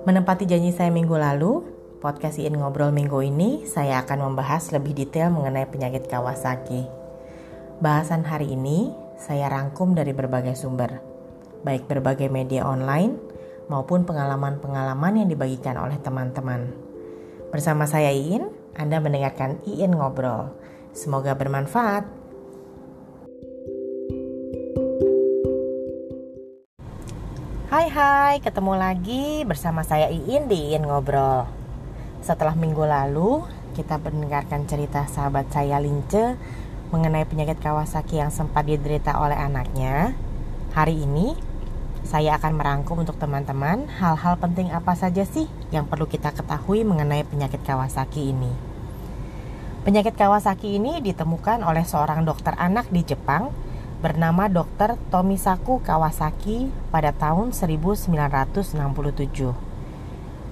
Menempati janji saya minggu lalu, podcast Iin Ngobrol minggu ini saya akan membahas lebih detail mengenai penyakit Kawasaki. Bahasan hari ini saya rangkum dari berbagai sumber, baik berbagai media online maupun pengalaman-pengalaman yang dibagikan oleh teman-teman. Bersama saya Iin, Anda mendengarkan Iin Ngobrol. Semoga bermanfaat. Hai hai, ketemu lagi bersama saya Iin di Iin Ngobrol. Setelah minggu lalu, kita mendengarkan cerita sahabat saya Lince Mengenai penyakit Kawasaki yang sempat diderita oleh anaknya. Hari ini, saya akan merangkum untuk teman-teman hal-hal penting apa saja sih yang perlu kita ketahui mengenai penyakit Kawasaki ini. Penyakit Kawasaki ini ditemukan oleh seorang dokter anak di Jepang bernama Dr. Tomisaku Kawasaki pada tahun 1967.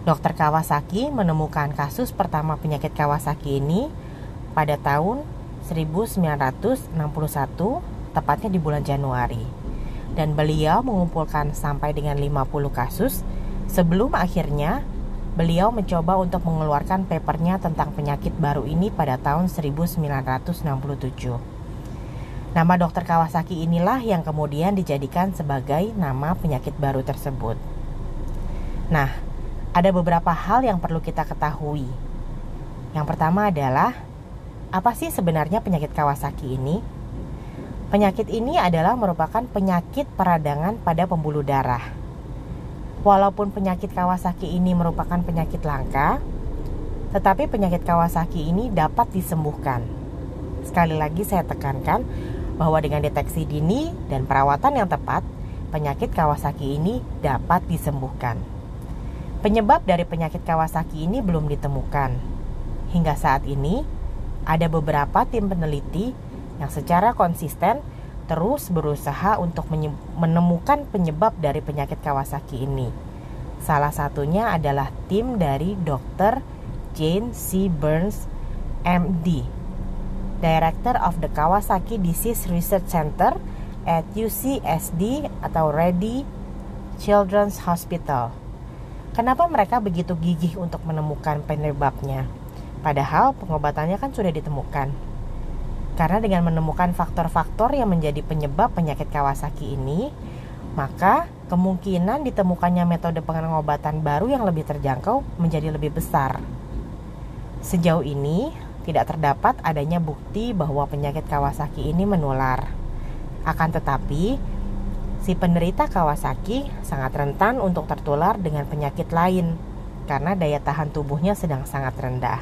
Dr. Kawasaki menemukan kasus pertama penyakit Kawasaki ini pada tahun 1961, tepatnya di bulan Januari. Dan beliau mengumpulkan sampai dengan 50 kasus sebelum akhirnya beliau mencoba untuk mengeluarkan papernya tentang penyakit baru ini pada tahun 1967. Nama dokter Kawasaki inilah yang kemudian dijadikan sebagai nama penyakit baru tersebut. Nah, ada beberapa hal yang perlu kita ketahui. Yang pertama adalah apa sih sebenarnya penyakit Kawasaki ini? Penyakit ini adalah merupakan penyakit peradangan pada pembuluh darah. Walaupun penyakit Kawasaki ini merupakan penyakit langka, tetapi penyakit Kawasaki ini dapat disembuhkan. Sekali lagi saya tekankan bahwa dengan deteksi dini dan perawatan yang tepat, penyakit Kawasaki ini dapat disembuhkan. Penyebab dari penyakit Kawasaki ini belum ditemukan. Hingga saat ini, ada beberapa tim peneliti yang secara konsisten terus berusaha untuk menemukan penyebab dari penyakit Kawasaki ini. Salah satunya adalah tim dari Dr. Jane C. Burns, MD, Director of the Kawasaki Disease Research Center at UCSD atau Ready Children's Hospital. Kenapa mereka begitu gigih untuk menemukan penyebabnya? Padahal pengobatannya kan sudah ditemukan. Karena dengan menemukan faktor-faktor yang menjadi penyebab penyakit Kawasaki ini, maka kemungkinan ditemukannya metode pengobatan baru yang lebih terjangkau menjadi lebih besar. Sejauh ini, tidak terdapat adanya bukti bahwa penyakit Kawasaki ini menular. Akan tetapi, si penderita Kawasaki sangat rentan untuk tertular dengan penyakit lain karena daya tahan tubuhnya sedang sangat rendah.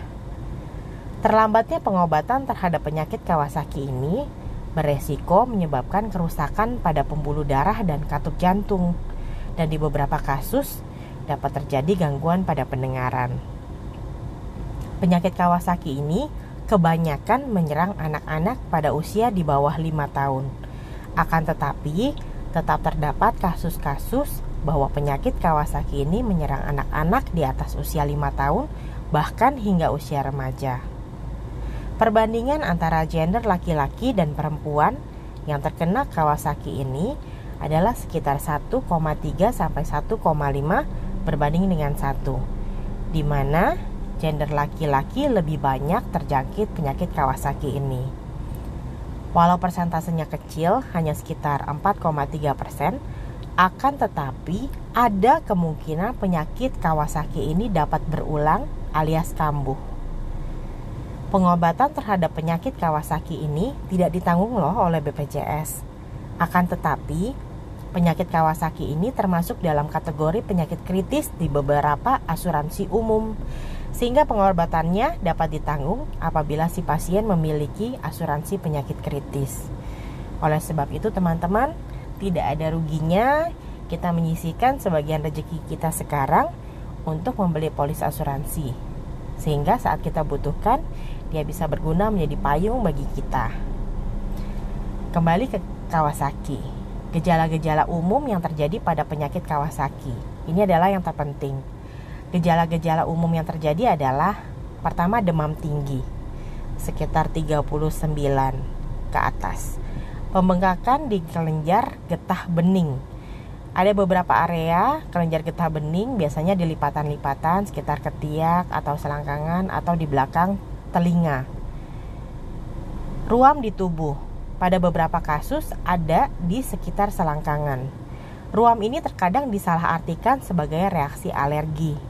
Terlambatnya pengobatan terhadap penyakit Kawasaki ini beresiko menyebabkan kerusakan pada pembuluh darah dan katup jantung, dan di beberapa kasus dapat terjadi gangguan pada pendengaran. Penyakit Kawasaki ini kebanyakan menyerang anak-anak pada usia di bawah 5 tahun. Akan tetapi, tetap terdapat kasus-kasus bahwa penyakit Kawasaki ini menyerang anak-anak di atas usia 5 tahun bahkan hingga usia remaja. Perbandingan antara gender laki-laki dan perempuan yang terkena Kawasaki ini adalah sekitar 1,3 sampai 1,5 berbanding dengan 1. Di mana gender laki-laki lebih banyak terjangkit penyakit Kawasaki ini. Walau persentasenya kecil, hanya sekitar 4,3 persen, akan tetapi ada kemungkinan penyakit Kawasaki ini dapat berulang alias kambuh. Pengobatan terhadap penyakit Kawasaki ini tidak ditanggung loh oleh BPJS. Akan tetapi, penyakit Kawasaki ini termasuk dalam kategori penyakit kritis di beberapa asuransi umum sehingga pengobatannya dapat ditanggung apabila si pasien memiliki asuransi penyakit kritis. Oleh sebab itu teman-teman, tidak ada ruginya kita menyisikan sebagian rezeki kita sekarang untuk membeli polis asuransi. Sehingga saat kita butuhkan, dia bisa berguna menjadi payung bagi kita. Kembali ke Kawasaki. Gejala-gejala umum yang terjadi pada penyakit Kawasaki. Ini adalah yang terpenting Gejala-gejala umum yang terjadi adalah pertama demam tinggi sekitar 39 ke atas. Pembengkakan di kelenjar getah bening Ada beberapa area kelenjar getah bening biasanya di lipatan-lipatan sekitar ketiak atau selangkangan atau di belakang telinga. Ruam di tubuh pada beberapa kasus ada di sekitar selangkangan. Ruam ini terkadang disalahartikan sebagai reaksi alergi.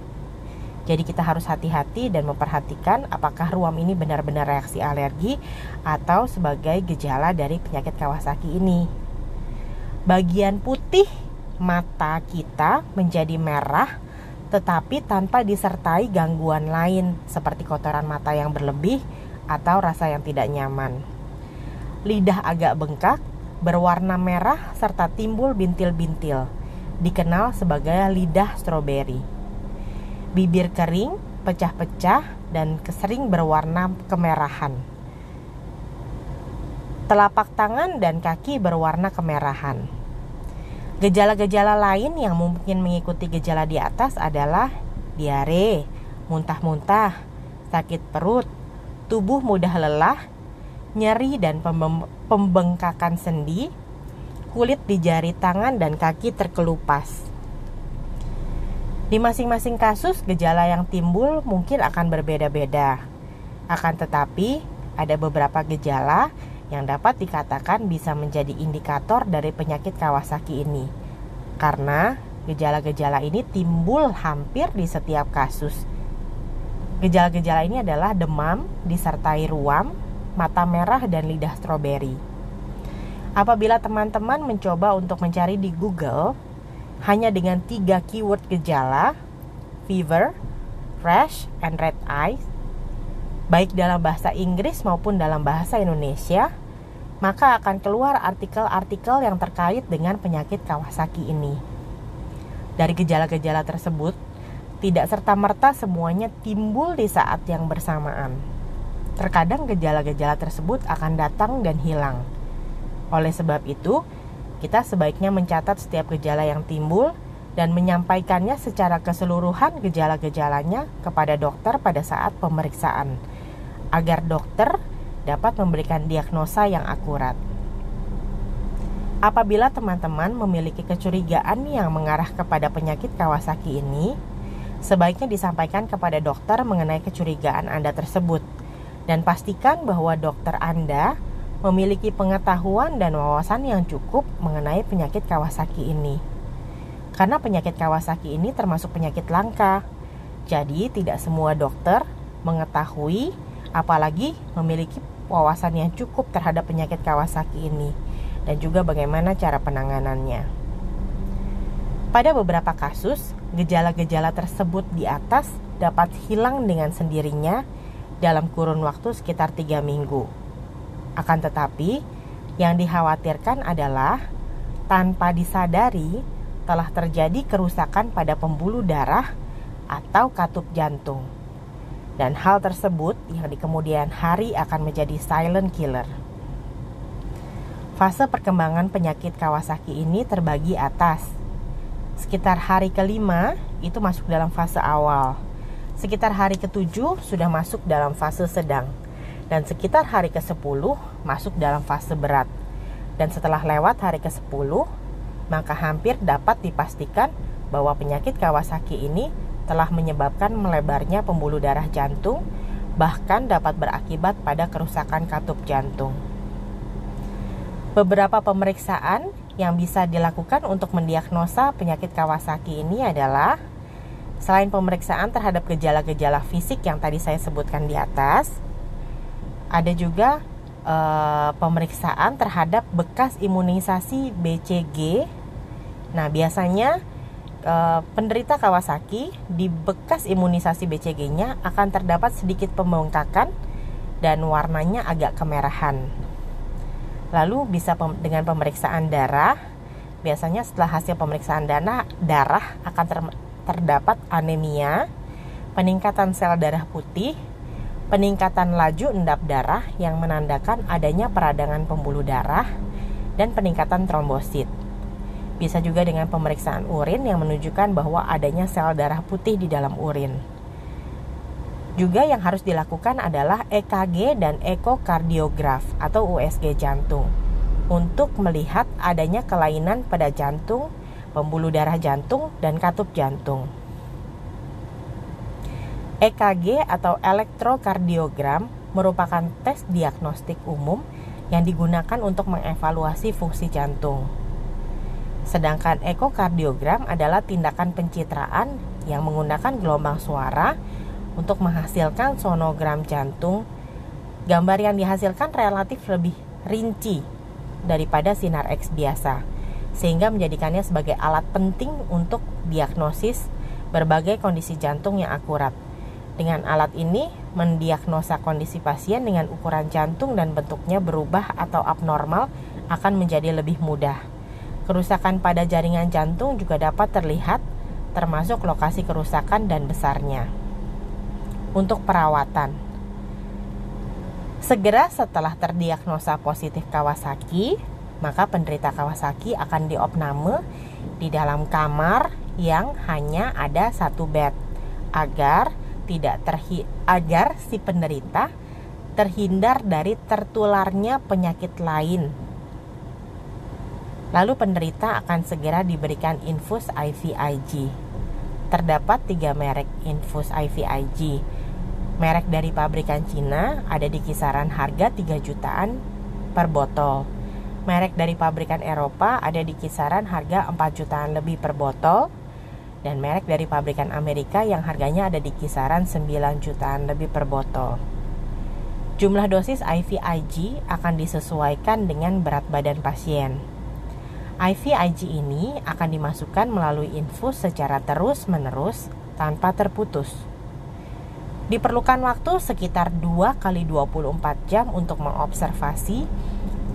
Jadi kita harus hati-hati dan memperhatikan apakah ruam ini benar-benar reaksi alergi atau sebagai gejala dari penyakit Kawasaki ini. Bagian putih mata kita menjadi merah tetapi tanpa disertai gangguan lain seperti kotoran mata yang berlebih atau rasa yang tidak nyaman. Lidah agak bengkak, berwarna merah serta timbul bintil-bintil, dikenal sebagai lidah stroberi. Bibir kering, pecah-pecah, dan kesering berwarna kemerahan. Telapak tangan dan kaki berwarna kemerahan Gejala-gejala lain yang mungkin mengikuti gejala di atas adalah diare, muntah-muntah, sakit perut, tubuh mudah lelah, nyeri dan pembengkakan sendi, kulit di jari tangan dan kaki terkelupas. Di masing-masing kasus, gejala yang timbul mungkin akan berbeda-beda. Akan tetapi, ada beberapa gejala yang dapat dikatakan bisa menjadi indikator dari penyakit Kawasaki ini. Karena gejala-gejala ini timbul hampir di setiap kasus. Gejala-gejala ini adalah demam disertai ruam, mata merah dan lidah stroberi. Apabila teman-teman mencoba untuk mencari di Google hanya dengan tiga keyword gejala, fever, rash, and red eyes, baik dalam bahasa Inggris maupun dalam bahasa Indonesia, maka akan keluar artikel-artikel yang terkait dengan penyakit Kawasaki ini. Dari gejala-gejala tersebut, tidak serta-merta semuanya timbul di saat yang bersamaan. Terkadang gejala-gejala tersebut akan datang dan hilang. Oleh sebab itu, kita sebaiknya mencatat setiap gejala yang timbul dan menyampaikannya secara keseluruhan gejala-gejalanya kepada dokter pada saat pemeriksaan agar dokter dapat memberikan diagnosa yang akurat. Apabila teman-teman memiliki kecurigaan yang mengarah kepada penyakit Kawasaki ini, sebaiknya disampaikan kepada dokter mengenai kecurigaan Anda tersebut dan pastikan bahwa dokter Anda memiliki pengetahuan dan wawasan yang cukup mengenai penyakit Kawasaki ini. Karena penyakit Kawasaki ini termasuk penyakit langka, jadi tidak semua dokter mengetahui apalagi memiliki wawasan yang cukup terhadap penyakit Kawasaki ini dan juga bagaimana cara penanganannya. Pada beberapa kasus, gejala-gejala tersebut di atas dapat hilang dengan sendirinya dalam kurun waktu sekitar tiga minggu. Akan tetapi, yang dikhawatirkan adalah tanpa disadari telah terjadi kerusakan pada pembuluh darah atau katup jantung dan hal tersebut yang di kemudian hari akan menjadi silent killer. Fase perkembangan penyakit Kawasaki ini terbagi atas. Sekitar hari kelima itu masuk dalam fase awal. Sekitar hari ketujuh sudah masuk dalam fase sedang. Dan sekitar hari ke-10 masuk dalam fase berat. Dan setelah lewat hari ke-10, maka hampir dapat dipastikan bahwa penyakit Kawasaki ini telah menyebabkan melebarnya pembuluh darah jantung, bahkan dapat berakibat pada kerusakan katup jantung. Beberapa pemeriksaan yang bisa dilakukan untuk mendiagnosa penyakit Kawasaki ini adalah selain pemeriksaan terhadap gejala-gejala fisik yang tadi saya sebutkan di atas, ada juga e, pemeriksaan terhadap bekas imunisasi BCG. Nah, biasanya uh, penderita Kawasaki di bekas imunisasi BCG-nya akan terdapat sedikit pembengkakan dan warnanya agak kemerahan. Lalu bisa pem dengan pemeriksaan darah, biasanya setelah hasil pemeriksaan dana, darah akan ter terdapat anemia, peningkatan sel darah putih, peningkatan laju endap darah yang menandakan adanya peradangan pembuluh darah, dan peningkatan trombosit. Bisa juga dengan pemeriksaan urin yang menunjukkan bahwa adanya sel darah putih di dalam urin. Juga yang harus dilakukan adalah EKG dan ekokardiograf atau USG jantung untuk melihat adanya kelainan pada jantung pembuluh darah jantung, dan katup jantung. EKG atau elektrokardiogram merupakan tes diagnostik umum yang digunakan untuk mengevaluasi fungsi jantung. Sedangkan ekokardiogram adalah tindakan pencitraan yang menggunakan gelombang suara untuk menghasilkan sonogram jantung. Gambar yang dihasilkan relatif lebih rinci daripada sinar X biasa, sehingga menjadikannya sebagai alat penting untuk diagnosis berbagai kondisi jantung yang akurat. Dengan alat ini, mendiagnosa kondisi pasien dengan ukuran jantung dan bentuknya berubah atau abnormal akan menjadi lebih mudah. Kerusakan pada jaringan jantung juga dapat terlihat, termasuk lokasi kerusakan dan besarnya. Untuk perawatan, segera setelah terdiagnosa positif Kawasaki, maka penderita Kawasaki akan diopname di dalam kamar yang hanya ada satu bed agar tidak terhi agar si penderita terhindar dari tertularnya penyakit lain. Lalu penderita akan segera diberikan infus IVIG. Terdapat tiga merek infus IVIG. Merek dari pabrikan Cina ada di kisaran harga 3 jutaan per botol. Merek dari pabrikan Eropa ada di kisaran harga 4 jutaan lebih per botol dan merek dari pabrikan Amerika yang harganya ada di kisaran 9 jutaan lebih per botol. Jumlah dosis IVIG akan disesuaikan dengan berat badan pasien. IVIG ini akan dimasukkan melalui infus secara terus-menerus tanpa terputus. Diperlukan waktu sekitar 2 kali 24 jam untuk mengobservasi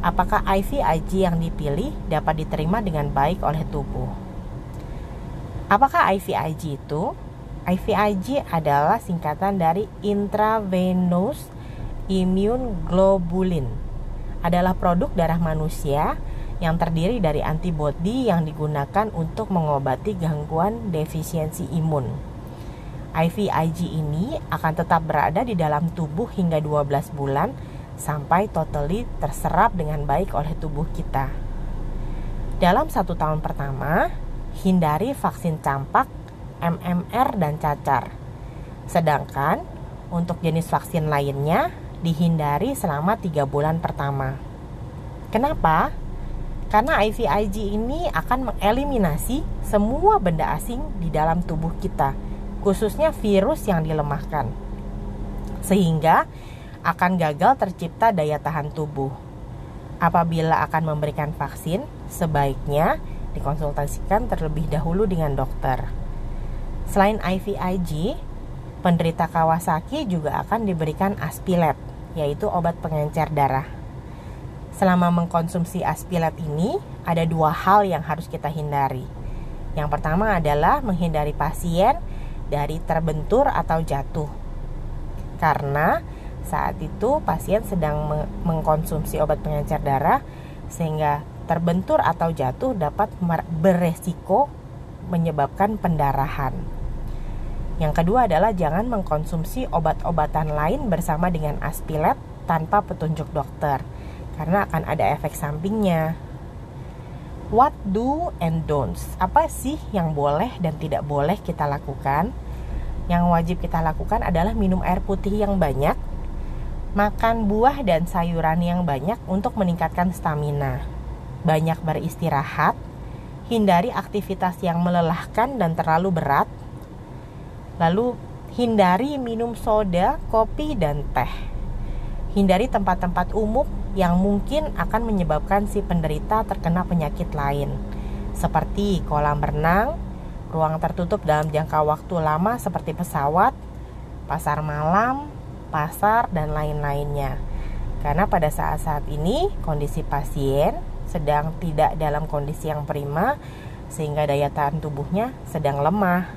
apakah IVIG yang dipilih dapat diterima dengan baik oleh tubuh. Apakah IVIG itu? IVIG adalah singkatan dari intravenous immune globulin. Adalah produk darah manusia yang terdiri dari antibodi yang digunakan untuk mengobati gangguan defisiensi imun. IVIG ini akan tetap berada di dalam tubuh hingga 12 bulan sampai totally terserap dengan baik oleh tubuh kita. Dalam satu tahun pertama, hindari vaksin campak, MMR, dan cacar. Sedangkan untuk jenis vaksin lainnya dihindari selama 3 bulan pertama. Kenapa? Karena IVIG ini akan mengeliminasi semua benda asing di dalam tubuh kita, khususnya virus yang dilemahkan. Sehingga akan gagal tercipta daya tahan tubuh. Apabila akan memberikan vaksin, sebaiknya dikonsultasikan terlebih dahulu dengan dokter. Selain IVIG, penderita Kawasaki juga akan diberikan Aspilet, yaitu obat pengencer darah. Selama mengkonsumsi Aspilet ini, ada dua hal yang harus kita hindari. Yang pertama adalah menghindari pasien dari terbentur atau jatuh. Karena saat itu pasien sedang mengkonsumsi obat pengencer darah sehingga terbentur atau jatuh dapat beresiko menyebabkan pendarahan. Yang kedua adalah jangan mengkonsumsi obat-obatan lain bersama dengan aspilet tanpa petunjuk dokter karena akan ada efek sampingnya. What do and don'ts? Apa sih yang boleh dan tidak boleh kita lakukan? Yang wajib kita lakukan adalah minum air putih yang banyak, makan buah dan sayuran yang banyak untuk meningkatkan stamina banyak beristirahat, hindari aktivitas yang melelahkan dan terlalu berat, lalu hindari minum soda, kopi, dan teh. Hindari tempat-tempat umum yang mungkin akan menyebabkan si penderita terkena penyakit lain, seperti kolam renang, ruang tertutup dalam jangka waktu lama seperti pesawat, pasar malam, pasar, dan lain-lainnya. Karena pada saat-saat ini kondisi pasien sedang tidak dalam kondisi yang prima sehingga daya tahan tubuhnya sedang lemah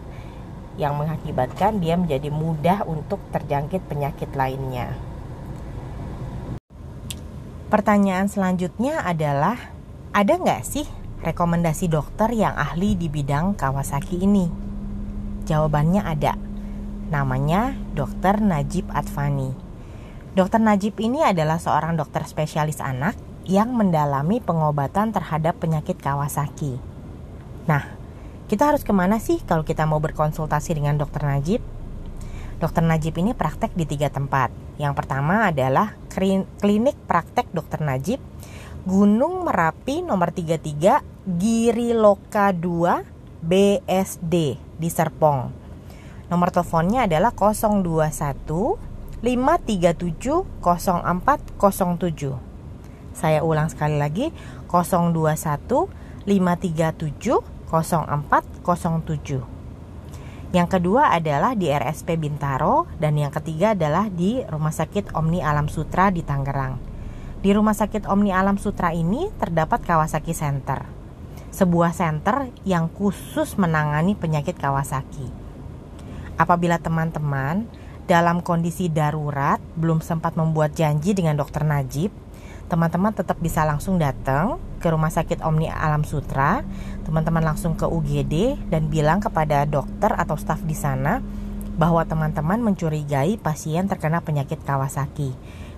yang mengakibatkan dia menjadi mudah untuk terjangkit penyakit lainnya. Pertanyaan selanjutnya adalah, ada nggak sih rekomendasi dokter yang ahli di bidang Kawasaki ini? Jawabannya ada. Namanya Dr. Najib Advani. Dr. Najib ini adalah seorang dokter spesialis anak yang mendalami pengobatan terhadap penyakit Kawasaki. Nah, kita harus ke mana sih kalau kita mau berkonsultasi dengan dokter Najib? Dokter Najib ini praktek di tiga tempat. Yang pertama adalah klinik praktek dokter Najib Gunung Merapi nomor 33 Giri Loka 2 BSD di Serpong. Nomor teleponnya adalah 021 537 0407. Saya ulang sekali lagi 021 537 0407. Yang kedua adalah di RSP Bintaro dan yang ketiga adalah di Rumah Sakit Omni Alam Sutra di Tangerang. Di Rumah Sakit Omni Alam Sutra ini terdapat Kawasaki Center, sebuah center yang khusus menangani penyakit Kawasaki. Apabila teman-teman dalam kondisi darurat belum sempat membuat janji dengan dokter Najib, teman-teman tetap bisa langsung datang ke Rumah Sakit Omni Alam Sutra, teman-teman langsung ke UGD dan bilang kepada dokter atau staf di sana bahwa teman-teman mencurigai pasien terkena penyakit Kawasaki.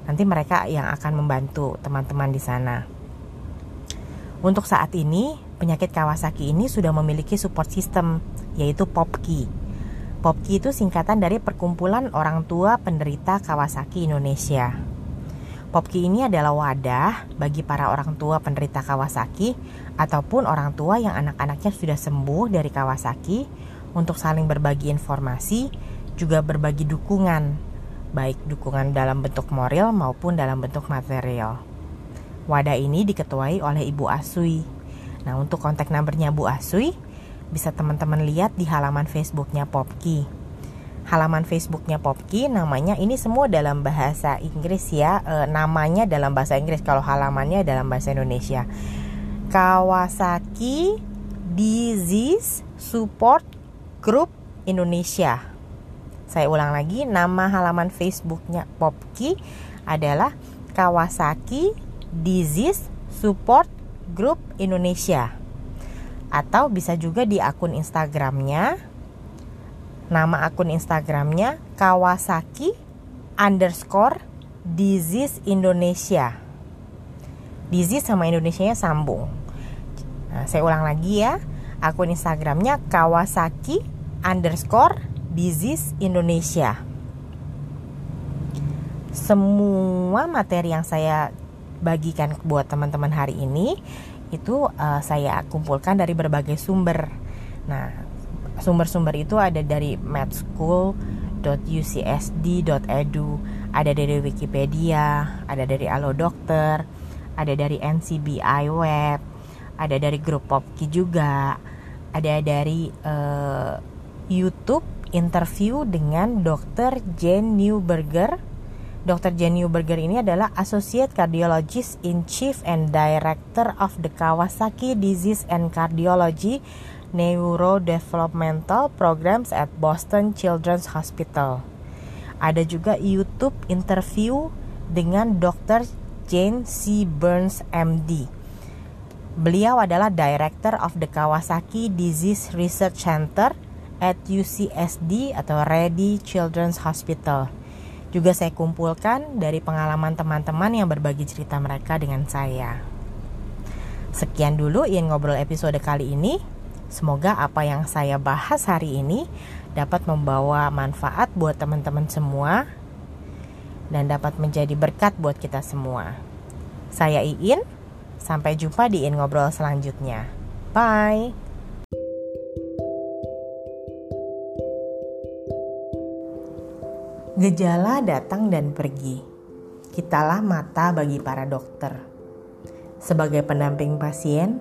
Nanti mereka yang akan membantu teman-teman di sana. Untuk saat ini, penyakit Kawasaki ini sudah memiliki support system, yaitu POPKI. POPKI itu singkatan dari Perkumpulan Orang Tua Penderita Kawasaki Indonesia. Popki ini adalah wadah bagi para orang tua penderita Kawasaki ataupun orang tua yang anak-anaknya sudah sembuh dari Kawasaki untuk saling berbagi informasi, juga berbagi dukungan, baik dukungan dalam bentuk moral maupun dalam bentuk material. Wadah ini diketuai oleh Ibu Asui. Nah, untuk kontak nomornya Bu Asui bisa teman-teman lihat di halaman Facebooknya Popki halaman Facebooknya Popki namanya ini semua dalam bahasa Inggris ya. E, namanya dalam bahasa Inggris kalau halamannya dalam bahasa Indonesia. Kawasaki Disease Support Group Indonesia. Saya ulang lagi nama halaman Facebooknya Popki adalah Kawasaki Disease Support Group Indonesia. Atau bisa juga di akun Instagramnya Nama akun Instagramnya Kawasaki underscore disease Indonesia. Disease sama Indonesia nya sambung. Nah, saya ulang lagi ya. Akun Instagramnya Kawasaki underscore disease Indonesia. Semua materi yang saya bagikan buat teman-teman hari ini itu uh, saya kumpulkan dari berbagai sumber. Nah, sumber-sumber itu ada dari madschool.ucsd.edu ada dari Wikipedia ada dari Allo Dokter ada dari NCBI Web ada dari grup Popki juga ada dari uh, YouTube interview dengan Dr. Jane Newberger Dr. Jane Newberger ini adalah Associate Cardiologist in Chief and Director of the Kawasaki Disease and Cardiology Neurodevelopmental Programs at Boston Children's Hospital. Ada juga YouTube interview dengan Dr. Jane C. Burns MD. Beliau adalah Director of the Kawasaki Disease Research Center at UCSD atau Ready Children's Hospital. Juga saya kumpulkan dari pengalaman teman-teman yang berbagi cerita mereka dengan saya. Sekian dulu ingin ngobrol episode kali ini. Semoga apa yang saya bahas hari ini dapat membawa manfaat buat teman-teman semua dan dapat menjadi berkat buat kita semua. Saya Iin, sampai jumpa di In Ngobrol selanjutnya. Bye. Gejala datang dan pergi. Kitalah mata bagi para dokter. Sebagai pendamping pasien,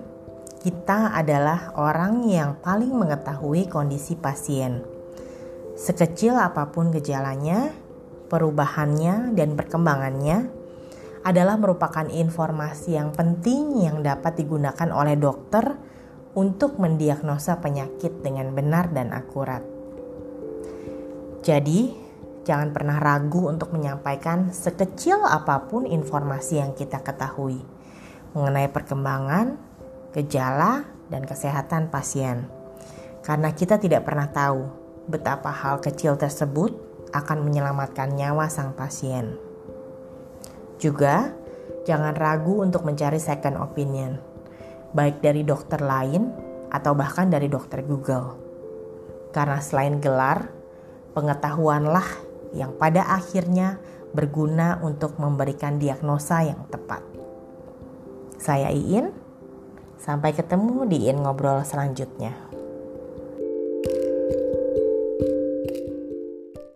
kita adalah orang yang paling mengetahui kondisi pasien. Sekecil apa pun gejalanya, perubahannya, dan perkembangannya adalah merupakan informasi yang penting yang dapat digunakan oleh dokter untuk mendiagnosa penyakit dengan benar dan akurat. Jadi, jangan pernah ragu untuk menyampaikan sekecil apa pun informasi yang kita ketahui mengenai perkembangan gejala, dan kesehatan pasien. Karena kita tidak pernah tahu betapa hal kecil tersebut akan menyelamatkan nyawa sang pasien. Juga, jangan ragu untuk mencari second opinion, baik dari dokter lain atau bahkan dari dokter Google. Karena selain gelar, pengetahuanlah yang pada akhirnya berguna untuk memberikan diagnosa yang tepat. Saya Iin, sampai ketemu di In Ngobrol selanjutnya.